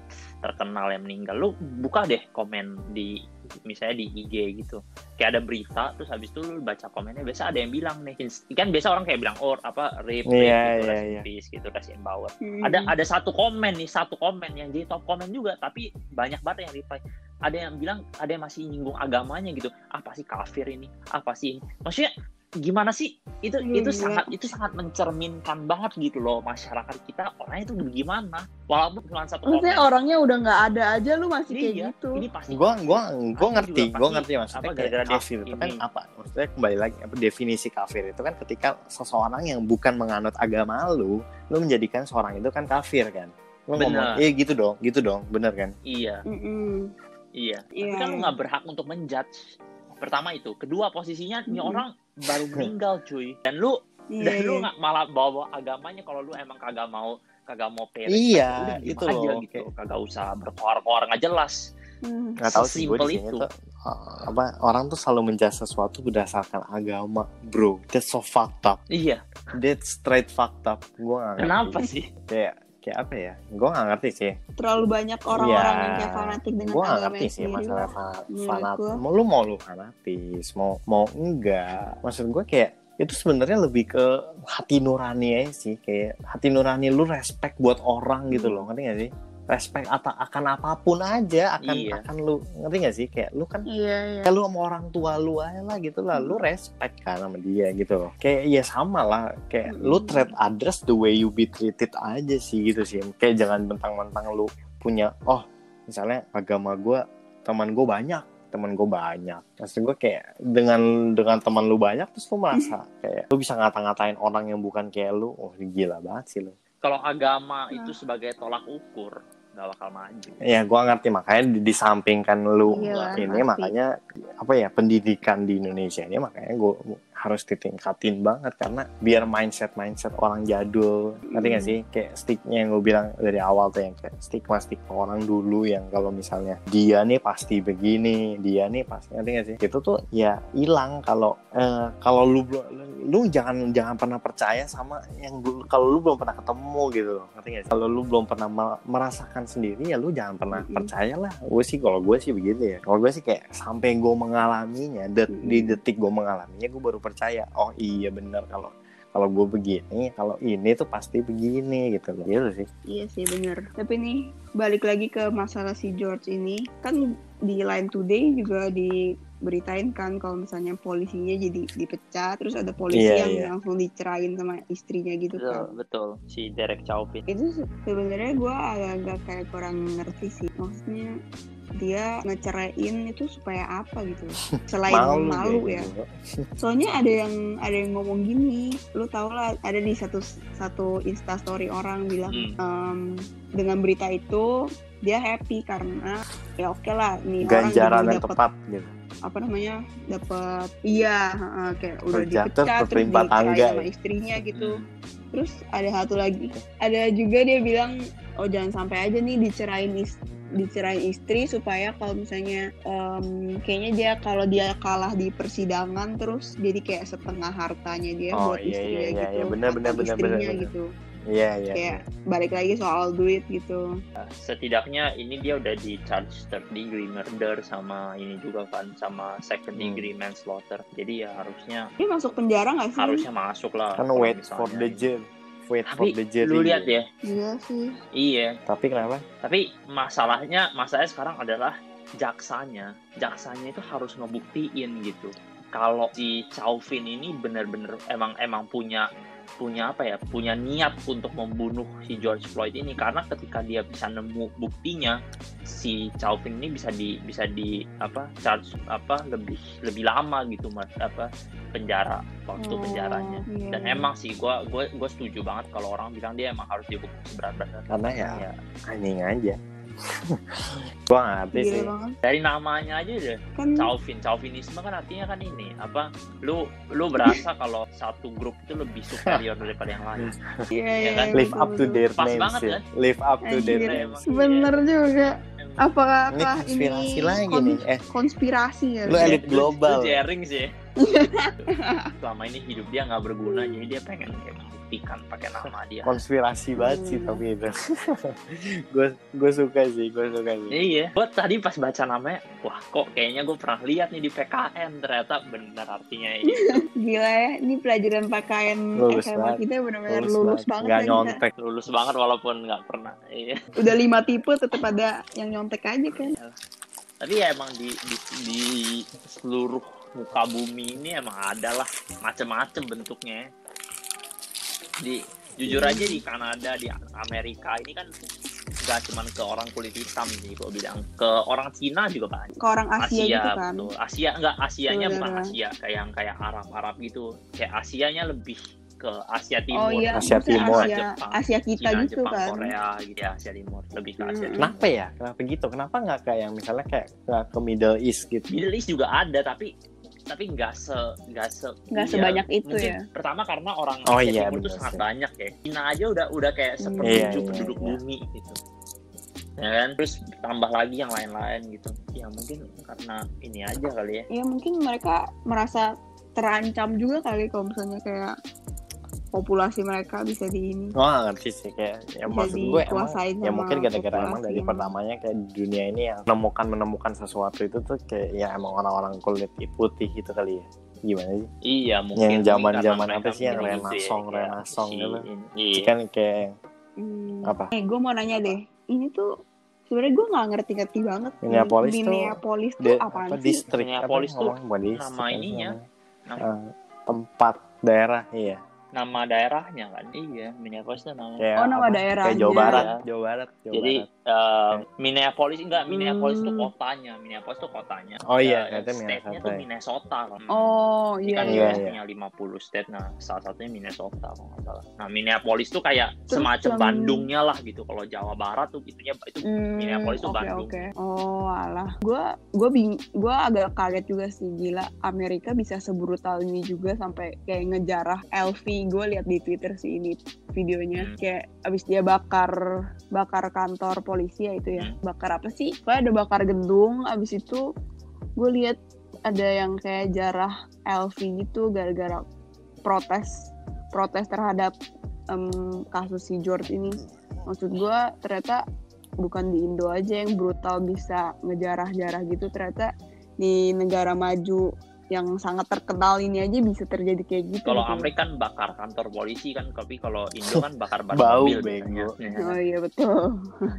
terkenal yang meninggal lu buka deh komen di misalnya di IG gitu. Kayak ada berita terus habis itu lu baca komennya biasa ada yang bilang nih kan biasa orang kayak bilang oh apa rape Iya, gitu iya, rest in iya. peace gitu rest in power. Mm. ada ada satu komen nih satu komen yang jadi top komen juga tapi banyak banget yang reply. Ada yang bilang ada yang masih nyinggung agamanya gitu. Apa sih kafir ini? Apa sih ini? Maksudnya gimana sih itu Iya, itu gila. sangat itu sangat mencerminkan banget gitu loh masyarakat kita orangnya itu gimana walaupun cuma satu Maksudnya komen orangnya udah nggak ada aja lu masih kayak iya gitu. ini pasti gua gua gua ngerti gua ngerti maksudnya apa, gara-gara dia kafir itu kan ini. apa maksudnya kembali lagi apa definisi kafir itu kan ketika seseorang yang bukan menganut agama lu lu menjadikan seorang itu kan kafir kan lu ngomong Benar. iya gitu dong gitu dong bener kan iya Mm-mm. iya tapi Iya. kan lu nggak berhak untuk menjudge pertama itu kedua posisinya ini Mm-mm. orang baru <laughs> meninggal cuy. Dan lu Iya, dan lu iya. nggak malah bawa agamanya kalau lu emang kagak mau kagak mau peres Iya, ya itu aja loh, gitu. kayak- kagak usah berkoar-koar nggak jelas. Hmm. nggak tahu sih gue di itu. tuh uh, apa orang tuh selalu menjudge sesuatu berdasarkan agama. Bro that's so fucked up. Iya. That's straight fucked up. Gue kenapa sih? Kayak kayak apa ya gue nggak ngerti sih terlalu banyak orang-orang Iya. yang kayak fanatik dengan gue nggak ngerti sih masalah fa- menurut fanat gua. mau lu mau lu fanatis mau mau enggak maksud gue kayak itu sebenarnya lebih ke hati nurani aja sih kayak hati nurani lu respect buat orang gitu loh ngerti gak sih respect atau akan apa pun aja akan Iya. akan lu ngerti gak sih? Kayak lu kan iya iya. kayak lu sama orang tua lu aja lah gitu lah lu respect kan sama dia gitu. Loh kayak ya sama lah kayak lu Hmm. treat others the way you be treated aja sih gitu sih. Kayak jangan mentang-mentang lu punya oh misalnya agama gua teman gue banyak teman gue banyak. Maksud gue kayak dengan dengan teman lu banyak terus lu merasa <laughs> kayak lu bisa ngata-ngatain orang yang bukan kayak lu oh gila banget sih lu Kalau agama Nah. itu sebagai tolak ukur, nggak bakal maju. ya gua ngerti makanya di, disampingkan lu Iyalah, ini pasti. makanya apa ya pendidikan di Indonesia ini makanya gue harus ditingkatin banget karena biar mindset mindset orang jadul ngerti gak Hmm. sih kayak sticknya yang gue bilang dari awal tuh yang kayak stigma stigma orang dulu yang kalau misalnya dia nih pasti begini dia nih pasti ngerti gak sih itu tuh ya hilang kalau eh, kalau lu belum lu jangan jangan pernah percaya sama yang dulu kalau lu belum pernah ketemu gitu loh ngerti gak sih kalau lu belum pernah me- merasakan sendiri ya lu jangan pernah Mm-mm. percaya lah gue sih kalau gue sih begitu ya kalau gue sih kayak sampai gue mengalaminya det- Mm-mm. di detik gue mengalaminya gue baru percaya oh iya bener kalau kalau gue begini kalau ini tuh pasti begini gitu loh gitu sih Iya sih bener. Tapi nih balik lagi ke masalah si George ini kan di Line Today juga diberitain kan kalau misalnya polisinya jadi dipecat terus ada polisi Iya, yang iya. langsung dicerain sama istrinya gitu Betul, kan. betul. Si Derek Chauvin. Itu se- sebenarnya gue agak-agak kayak kurang ngerti sih. Maksudnya dia ngeceraiin itu supaya apa gitu <laughs> selain malu, kayak ya gitu. soalnya ada yang ada yang ngomong gini lu tau lah ada di satu satu instastory orang bilang Hmm. em, dengan berita itu dia happy karena ya oke lah nih ganjaran orang yang dapet tepat gitu apa namanya dapat iya heeh, kayak udah Terjatuh dipecat terus dicerain tangga sama ya. istrinya gitu Hmm. terus ada satu lagi ada juga dia bilang oh jangan sampai aja nih dicerain dicerain istri supaya kalau misalnya em, kayaknya dia kalau dia kalah di persidangan terus jadi kayak setengah hartanya dia Oh, buat iya, istrinya iya, iya, gitu iya, benar, benar, benar, istrinya benar, benar. gitu iya iya kayak balik lagi soal duit gitu Setidaknya ini dia udah di charge third degree murder sama ini juga kan sama second Hmm. degree manslaughter. Jadi ya harusnya dia masuk penjara nggak sih harusnya masuk lah. kan wait for the ini. jury wait for Tapi the jury lu lihat ya, iya sih iya. tapi kenapa Tapi masalahnya, masalahnya sekarang adalah jaksanya. Jaksanya itu harus ngebuktiin gitu. Kalau si Chauvin ini bener-bener emang emang punya punya apa ya punya niat untuk membunuh si George Floyd ini. Karena ketika dia bisa nemu buktinya si Chauvin ini bisa di bisa di apa charge apa lebih lebih lama gitu Mat, apa penjara waktu Oh, penjaranya. iya, dan iya. emang sih gue gue gue setuju banget kalau orang bilang dia emang harus dihukum seberat-beratnya karena ya ya anjing aja <laughs> gua ngerti gila sih. banget. Dari namanya aja deh kan Chauvin Chauvinisme kan artinya kan ini apa lu lu berasa kalau satu grup itu lebih superior daripada yang lain. <laughs> Iya ya iya kan? live up to their Pas names banget, ya. kan? live up to their Anjir. names. Emang bener juga. Emang. apakah ini konspirasi lagi nih eh. konspirasi ya? Lu elit global. lu jaring sih. <laughs> Selama ini hidup dia nggak berguna jadi dia pengen kayak membuktikan pakai nama dia konspirasi banget sih Hmm. tapi itu <laughs> gue gue suka sih gue suka sih Iya, gue tadi pas baca namanya, wah kok kayaknya gue pernah lihat nih di PKN ternyata benar artinya ini. <laughs> gila ya ini pelajaran pakaian Lulus SMA banget. kita benar-benar lulus, banget nggak kan, kita. nyontek Lulus banget walaupun nggak pernah. Iya. udah lima tipe tetap ada yang nyontek aja kan Tapi ya emang di, di, di seluruh muka bumi ini emang ada lah macem-macem bentuknya. Di jujur aja di Kanada, di Amerika ini kan gak cuman ke orang kulit hitam sih gue bilang. Ke orang Cina juga banyak. Ke orang Asia, gitu kan? betul. Asia enggak Asianya bukan. Asia kayak yang kayak Arab Arab gitu. Kayak Asianya lebih ke Asia oh Timur. iya Asia Timur. Asia, Jepang, Asia kita Cina, gitu Jepang, kan? Korea gitu ya Asia Timur. Lebih ke Asia Hmm. Timur. kenapa ya? Kenapa gitu? Kenapa nggak kayak yang misalnya kayak ke Middle East gitu? Middle East juga ada tapi tapi nggak se nggak se Nggak iya, sebanyak itu mungkin ya. pertama karena orang Oh Asia iya, Timur bener sangat sih. banyak ya Cina aja udah udah kayak Hmm. sepertujuh Iya, iya, penduduk iya. bumi gitu ya kan terus tambah lagi yang lain-lain gitu ya mungkin karena ini aja kali ya ya mungkin mereka merasa terancam juga kali kalau misalnya kayak populasi mereka bisa di ini Gue gak ngerti sih kayak ya maksud gue emang ya mungkin gara-gara emang dari yang- pertamanya kayak di dunia ini yang menemukan menemukan sesuatu itu tuh kayak ya emang orang-orang kulit putih gitu kali ya gimana sih Iya mungkin Yang zaman- zaman apa sih yang gitu renasong- kayak renasong si- gitu. Iya. kan kayak Hmm. Apa? Eh, gue mau nanya deh. Ini tuh sebenarnya gue nggak ngerti-ngerti banget. Minneapolis tuh- Minneapolis tuh apaan apa sih? distrik Minneapolis tuh nama ininya. namanya? Eh, tempat daerah iya Nama daerahnya kan. Iya, Minneapolis itu nama. kayak Oh, nama apa? daerahnya. kayak Jawa Barat Iya. Jawa Barat Jawa Jadi Barat. eh, Minneapolis enggak Minneapolis itu Hmm. kotanya, Minneapolis itu kotanya. Oh iya, Eh, state-nya Minnesota tuh ya. Minnesota kan. Oh iya kan Iya, iya. US iya. punya 50 state, nah salah satunya Minnesota kalau nggak salah. Nah Minneapolis tuh kayak Terus semacam yang- Bandungnya lah gitu. Kalau Jawa Barat tuh itunya itu Hmm, Minneapolis tuh oke, Bandung. oke. Oh alah, gue gue bing, gue agak kaget juga sih gila Amerika bisa sebrutal ini juga sampai kayak ngejarah LV. Gue lihat di Twitter sih ini videonya Hmm. kayak abis dia bakar bakar kantor polisi ya itu ya Hmm. bakar apa sih? Kayak ada bakar gedung. Abis itu gue lihat ada yang kayak jarah LV gitu gara-gara protes protes terhadap em, kasus si George ini maksud gue ternyata bukan di Indo aja yang brutal bisa ngejarah-jarah gitu ternyata di negara maju yang sangat terkenal ini aja bisa terjadi kayak gitu Kalau gitu. Amerika kan bakar kantor polisi kan, tapi kalau Indo <laughs> kan bakar ban Bau, mobil bego. biasanya. oh iya betul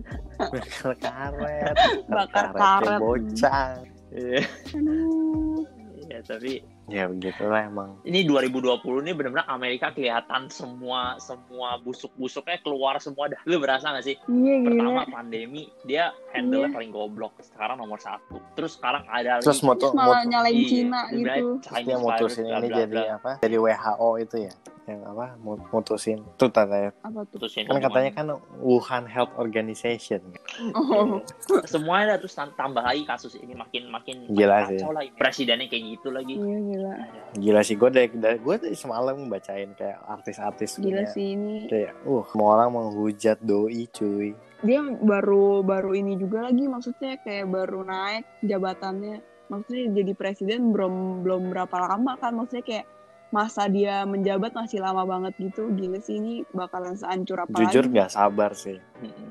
<laughs> bakar karet Bakar karetnya karet. bocah Iya, Aduh. iya, tapi ya begitulah emang ini 2020 ini benar-benar Amerika kelihatan semua semua busuk-busuknya keluar semua dah. Lu berasa gak sih? iya Pertama gila pandemi dia handle Iya. paling goblok. Sekarang nomor satu. Terus sekarang ada terus lagi. moto terus malah moto nyalain Iya, Cina gitu Chinese dia mutusin ini bla, jadi apa jadi WHO itu ya yang apa mut- mutusin tuh katanya apa tuh? Kan katanya kan Wuhan Health Organization. Oh. <laughs> Semuanya terus tam- tambah lagi kasus ini makin makin Gila makin sih. lagi. Presidennya kayak gitu lagi. iya gila. Gila sih gue dari, dari gue dari semalam bacain kayak artis-artis gila punya- sih ini. Kayak uh semua orang menghujat doi cuy. Dia baru baru ini juga lagi maksudnya kayak baru naik jabatannya. Maksudnya jadi presiden belum belum berapa lama kan maksudnya kayak masa dia menjabat masih lama banget gitu gila sih ini bakalan seancur apa jujur lagi? nggak sabar sih.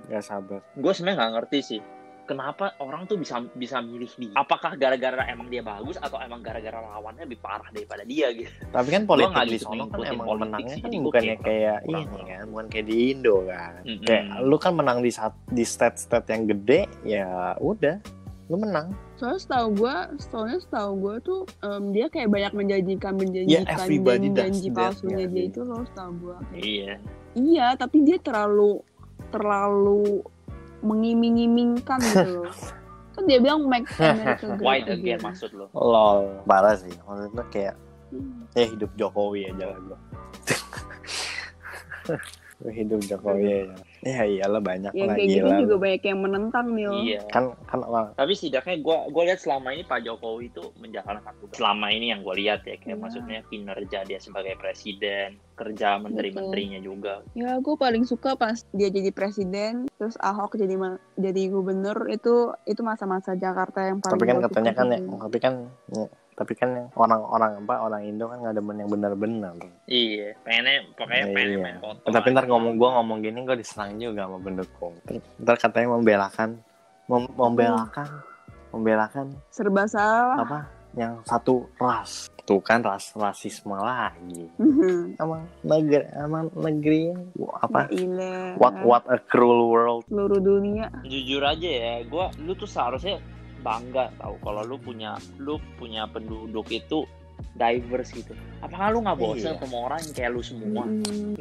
Nggak sabar. Gue sebenarnya nggak ngerti sih kenapa orang tuh bisa bisa milih dia? Apakah gara-gara emang dia bagus atau emang gara-gara lawannya lebih parah daripada dia gitu? Tapi kan politik nggak di sono kan emang politik menangnya sih, kan bukannya kayak kayak kurang- ini kan bukan kayak di Indo kan. Mm-mm. kayak lu kan menang di saat di state-state yang gede ya udah lu menang. Soalnya setahu gue soalnya setahu gue tuh em, dia kayak banyak menjanjikan menjanjikan everybody does janji palsunya ya, dia itu loh setahu gue iya. Iya tapi dia terlalu terlalu mengiming-imingkan gitu loh. <laughs> Kan dia bilang make America <laughs> great white again. again maksud lo lol. Parah sih maksudnya kayak Hmm. ya hidup Jokowi aja lah gua <laughs> hidup Jokowi aja ya iyalah banyak yang lah kayak gitu gila. juga lu. banyak yang menentang nih iya. Kan kan orang tapi setidaknya gue gue lihat selama ini Pak Jokowi itu menjalankan tugas. Selama ini yang gue lihat ya kayak Iya. maksudnya kinerja dia sebagai presiden kerja menteri-menterinya juga. Ya aku paling suka pas dia jadi presiden, terus Ahok jadi jadi gubernur itu itu masa-masa Jakarta yang paling tapi kan katanya kan ya, sih. tapi kan ya, tapi kan orang-orang apa orang Indo kan nggak demen yang benar-benar. Iya pengennya pokoknya pengen Iya. main foto tapi ntar ngomong gua ngomong gini gua diserang juga sama pendukung. Ntar katanya membelakan mem- membelakan membelakan serba salah. apa yang satu ras. Tuh kan ras rasisme lagi. Emang negeri emang negeri apa what what a cruel world. Seluruh dunia. jujur aja ya gua lu tuh seharusnya bangga tahu kalau lu punya lu punya penduduk itu diverse gitu. Apakah lu nggak bosan Iya. sama orang yang kayak lu semua? Mm,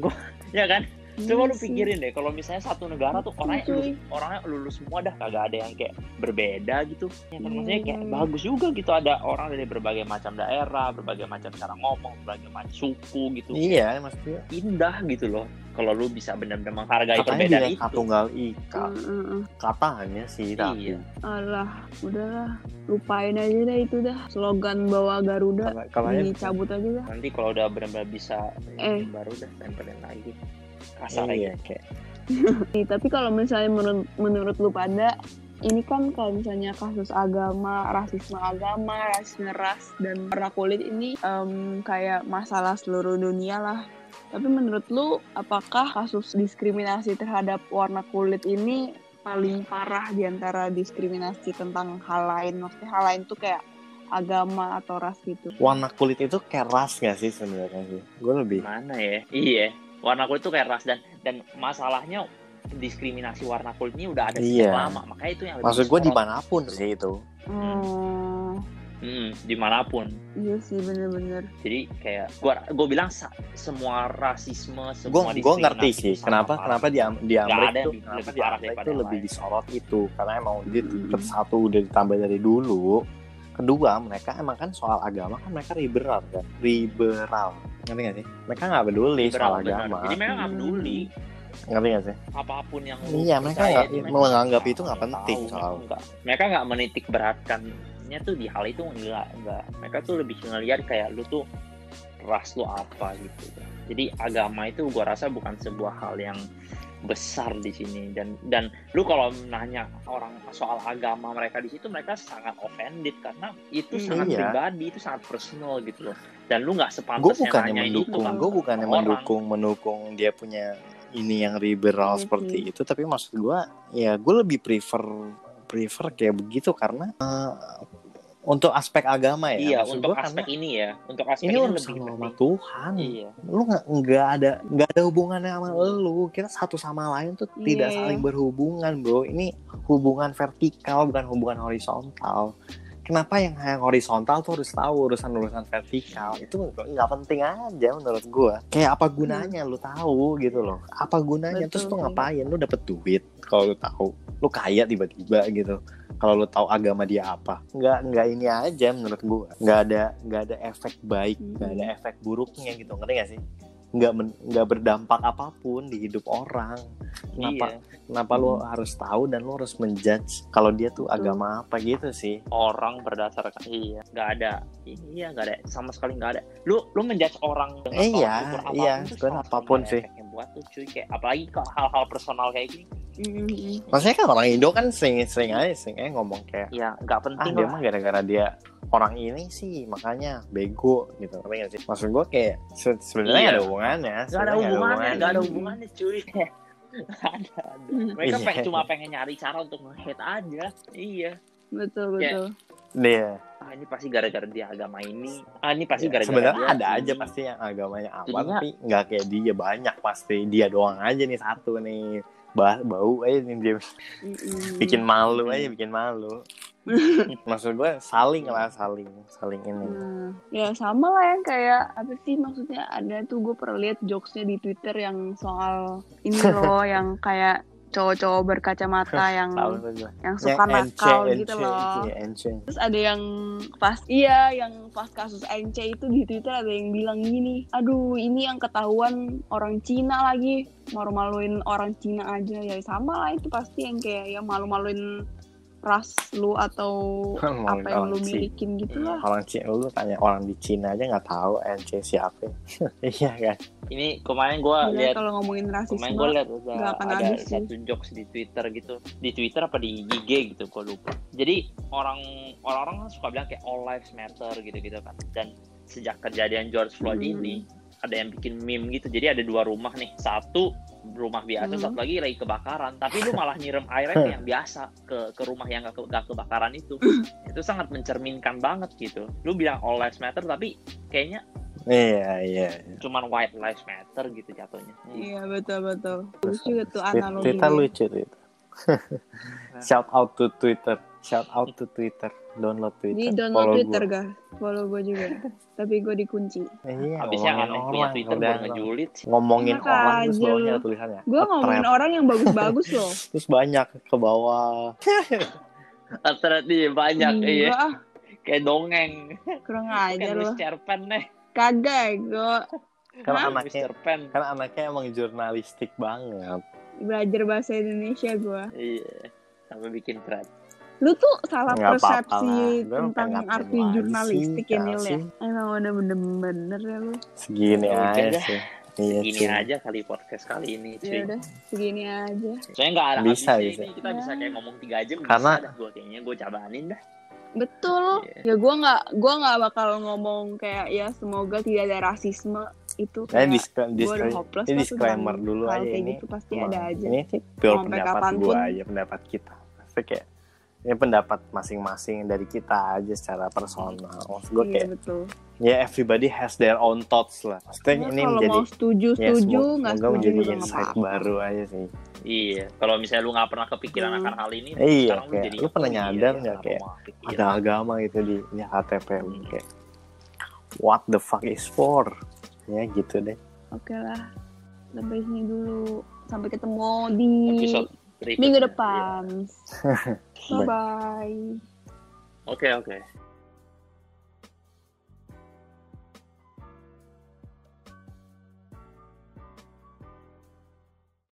ya kan? Iya coba lu pikirin deh kalau misalnya satu negara tuh orangnya Cuy. lulus, orangnya lulus semua dah kagak ada yang kayak berbeda gitu. Ya kan Iya, maksudnya kayak iya. bagus juga gitu ada orang dari berbagai macam daerah berbagai macam cara ngomong berbagai macam suku gitu. Iya maksudnya. Indah gitu loh kalau lu bisa benar-benar menghargai katanya perbedaan dia itu tunggal ika Mm, mm, mm. katanya sih tapi Iya. Alah, udahlah. Lupain aja dah itu dah. Slogan bawa Garuda kalau kalau aja dicabut aja dah. nanti kalau udah benar-benar bisa Eh. baru udah tempelin lagi kasar iya aja kayak <laughs> Nih, tapi kalau misalnya menurut, menurut lu pada ini kan kayak misalnya kasus agama, rasisme agama, rasisme ras dan warna kulit ini em, kayak masalah seluruh dunia lah. Tapi menurut lu, apakah kasus diskriminasi terhadap warna kulit ini paling parah di antara diskriminasi tentang hal lain? Maksudnya hal lain tuh kayak agama atau ras gitu. warna kulit itu kayak ras gak sih sebenarnya sih gue lebih Mana ya? Iya. Warna kulit itu kayak ras dan dan masalahnya diskriminasi warna kulit ini udah ada Iya. sejak lama. Makanya itu yang lebih maksud gue di mana pun sih itu Hmm, Hmm, di mana pun. iya sih bener-bener. Jadi kayak gua gua bilang sa- semua rasisme, semua gue ngerti diskriminasi sih itu sama kenapa parah. kenapa di di Amerika tuh lebih- kenapa di parah Amerika yang lebih lain. disorot itu karena emang dia Mm-mm. ke satu udah ditambah dari dulu kedua mereka emang kan soal agama kan mereka liberal kan liberal ngerti gak sih mereka nggak peduli Liberal, soal benar. agama Jadi mereka nggak Hmm. peduli ngerti gak sih apa pun yang lu Iya, mereka nggak- itu mereka menganggap nggak itu nggak tahu, penting mereka soal- mereka nggak menitik beratkannya tuh di hal itu enggak enggak mereka tuh lebih ngeliat kayak lu tuh ras lu apa gitu. Jadi agama itu gua rasa bukan sebuah hal yang besar di sini. Dan dan lu kalau nanya orang soal agama mereka di situ mereka sangat offended karena itu Hmm, sangat iya. pribadi itu sangat personal gitu loh. Dan lu nggak gue sepantasnya bukannya nanyain mendukung itu kan gue bukannya orang. mendukung mendukung dia punya ini yang liberal Iya seperti itu. Tapi maksud gue ya gue lebih prefer prefer kayak begitu karena eh, untuk aspek agama ya iya maksud untuk aspek ini ya untuk aspek ini ini, lebih sama Tuhan. Iya. Lu nggak ada nggak ada hubungannya sama lu. Kita satu sama lain tuh Iya, tidak saling berhubungan bro. Ini hubungan vertikal bukan hubungan horizontal kenapa yang yang horizontal tuh harus tahu urusan urusan vertikal? Itu nggak penting aja menurut gua. Kayak apa gunanya lu tahu gitu loh? Apa gunanya? Betul terus tuh ngapain? Lu dapet duit kalau lu tahu. Lu kaya tiba-tiba gitu. Kalau lu tahu agama dia apa? Nggak nggak ini aja menurut gua. Nggak ada nggak ada efek baik nggak ada efek buruknya gitu. Ngerti gak sih nggak nggak berdampak apa pun di hidup orang. Kenapa iya. kenapa lu harus tahu dan lu harus menjudge kalau dia tuh Betul. agama apa gitu sih? Orang berdasarkan iya nggak ada. Iya nggak ada sama sekali nggak ada. Lu lu menjudge orang dengan Eh, iya, apa pun iya, apa pun ada sih. efeknya buat tuh cuy kayak apalagi kalau hal-hal personal kayak gini. Maksudnya kan orang Indo kan sering sering aja sering aja ngomong kayak ya nggak ah penting dia lah. mah gara-gara dia orang ini sih makanya bego gitu ngerti gak sih maksud gua kayak se- sebenarnya Iya. nggak ada hubungannya nggak ada sebenarnya hubungannya nggak ada hubungannya. cuy <laughs> Nggak ada, ada. mereka Iya. pengen, cuma pengen nyari cara untuk nge-hate aja iya Betul Ya. betul. dia ah ini pasti gara-gara dia agama ini ah ini pasti Ya, gara-gara sebenarnya dia ada ini. aja pasti yang agamanya apa Jadinya- tapi nggak kayak dia banyak pasti dia doang aja nih satu nih bah bau aja nih dia bikin malu aja bikin malu <laughs> maksud gue saling lah saling saling ini Nah, ya sama lah yang kayak apa sih maksudnya ada tuh gue pernah lihat jokesnya di Twitter yang soal ini <laughs> loh yang kayak cowok-cowok berkacamata <laughs> yang yang suka nakal ence, gitu ence, loh. ence. Terus ada yang pas iya yang pas kasus NC itu di Twitter ada yang bilang gini, aduh ini yang ketahuan orang Cina lagi malu-maluin orang Cina aja ya sama lah itu pasti yang kayak ya malu-maluin ras lu atau <laughs> Maluin apa yang lu milikin gitu lah. orang Cina lu tanya orang di Cina aja nggak tahu NC siapa. <laughs> Iya kan? Ini kemarin gue Gila, lihat kalau ngomongin rasisme kemarin gue lihat ada, ada satu jokes di Twitter gitu. Di Twitter apa di IG gitu gue lupa. Jadi orang orang-orang kan suka bilang kayak all lives matter gitu gitu kan. Dan sejak kejadian George Floyd Hmm. ini ada yang bikin meme gitu. Jadi ada dua rumah nih. Satu rumah biasa Hmm. satu lagi lagi kebakaran. Tapi lu malah nyiram airnya yang biasa ke ke rumah yang gak, ke- gak kebakaran itu. Itu sangat mencerminkan banget gitu. Lu bilang all lives matter tapi kayaknya iya iya cuman white lives matter gitu jatuhnya. Hmm. Iya betul betul. Lucu tuh Tweet- analogi. Twitter lucu <laughs> Twitter shout out to Twitter. Shout out to Twitter download Twitter Jadi download Follow Twitter gua. guys. Follow gue juga. Tapi gue dikunci. iya Habis yang aneh punya orang Twitter udah ngejulit sih. ngomongin Enak orang terus aja bawahnya tulisannya Gue ngomongin orang yang bagus-bagus loh. <laughs> terus banyak ke bawah <laughs> Ternyata iya banyak iya. Enggak ah, Kayak dongeng. kurang aja Kayak lo. Mr. Pen nih. Kagak gue karena anaknya karena anaknya emang jurnalistik banget belajar bahasa Indonesia gue. Iya. Sampai bikin thread. Lu tuh salah Nggak persepsi tentang arti jurnalistik ya Nil ya. Emang udah bener-bener ya lu. segini Ya aja sih Iya Ini cuy. aja kali podcast kali ini, Ya cuy. udah, segini aja. Soalnya nggak ada Bisa, bisa. ini. Kita bisa kayak ngomong tiga jam. Karena-. Gue kayaknya gue cabanin dah. Betul. Iya. Ya gue nggak gua nggak bakal ngomong kayak ya semoga tidak ada rasisme itu kayak disclaimer, gue udah hopeless ini disclaimer dulu aja kayak ini. gitu pasti ada aja. Ini sih pure pendapat gua aja, pendapat kita. Maksudnya kayak ini pendapat masing-masing dari kita aja secara personal. Maksud gue Iya kayak betul. ya everybody has their own thoughts lah. Maksudnya Ya, ini kalau menjadi mau setuju ya setuju semoga, nggak setuju menjadi juga insight apa-apa. baru aja sih. Iya. Kalau misalnya lu nggak pernah kepikiran Hmm. akan hal ini, Iya, sekarang kayak jadi lu pernah iya, nyadar iya, nggak kayak kenapa kepikiran? Ada agama gitu di, di HTP kayak what the fuck is for? Ya gitu deh. Oke lah. Sampai sini dulu. Sampai ketemu di episode minggu Iya. depan. Bye. <laughs> Bye bye. Oke oke.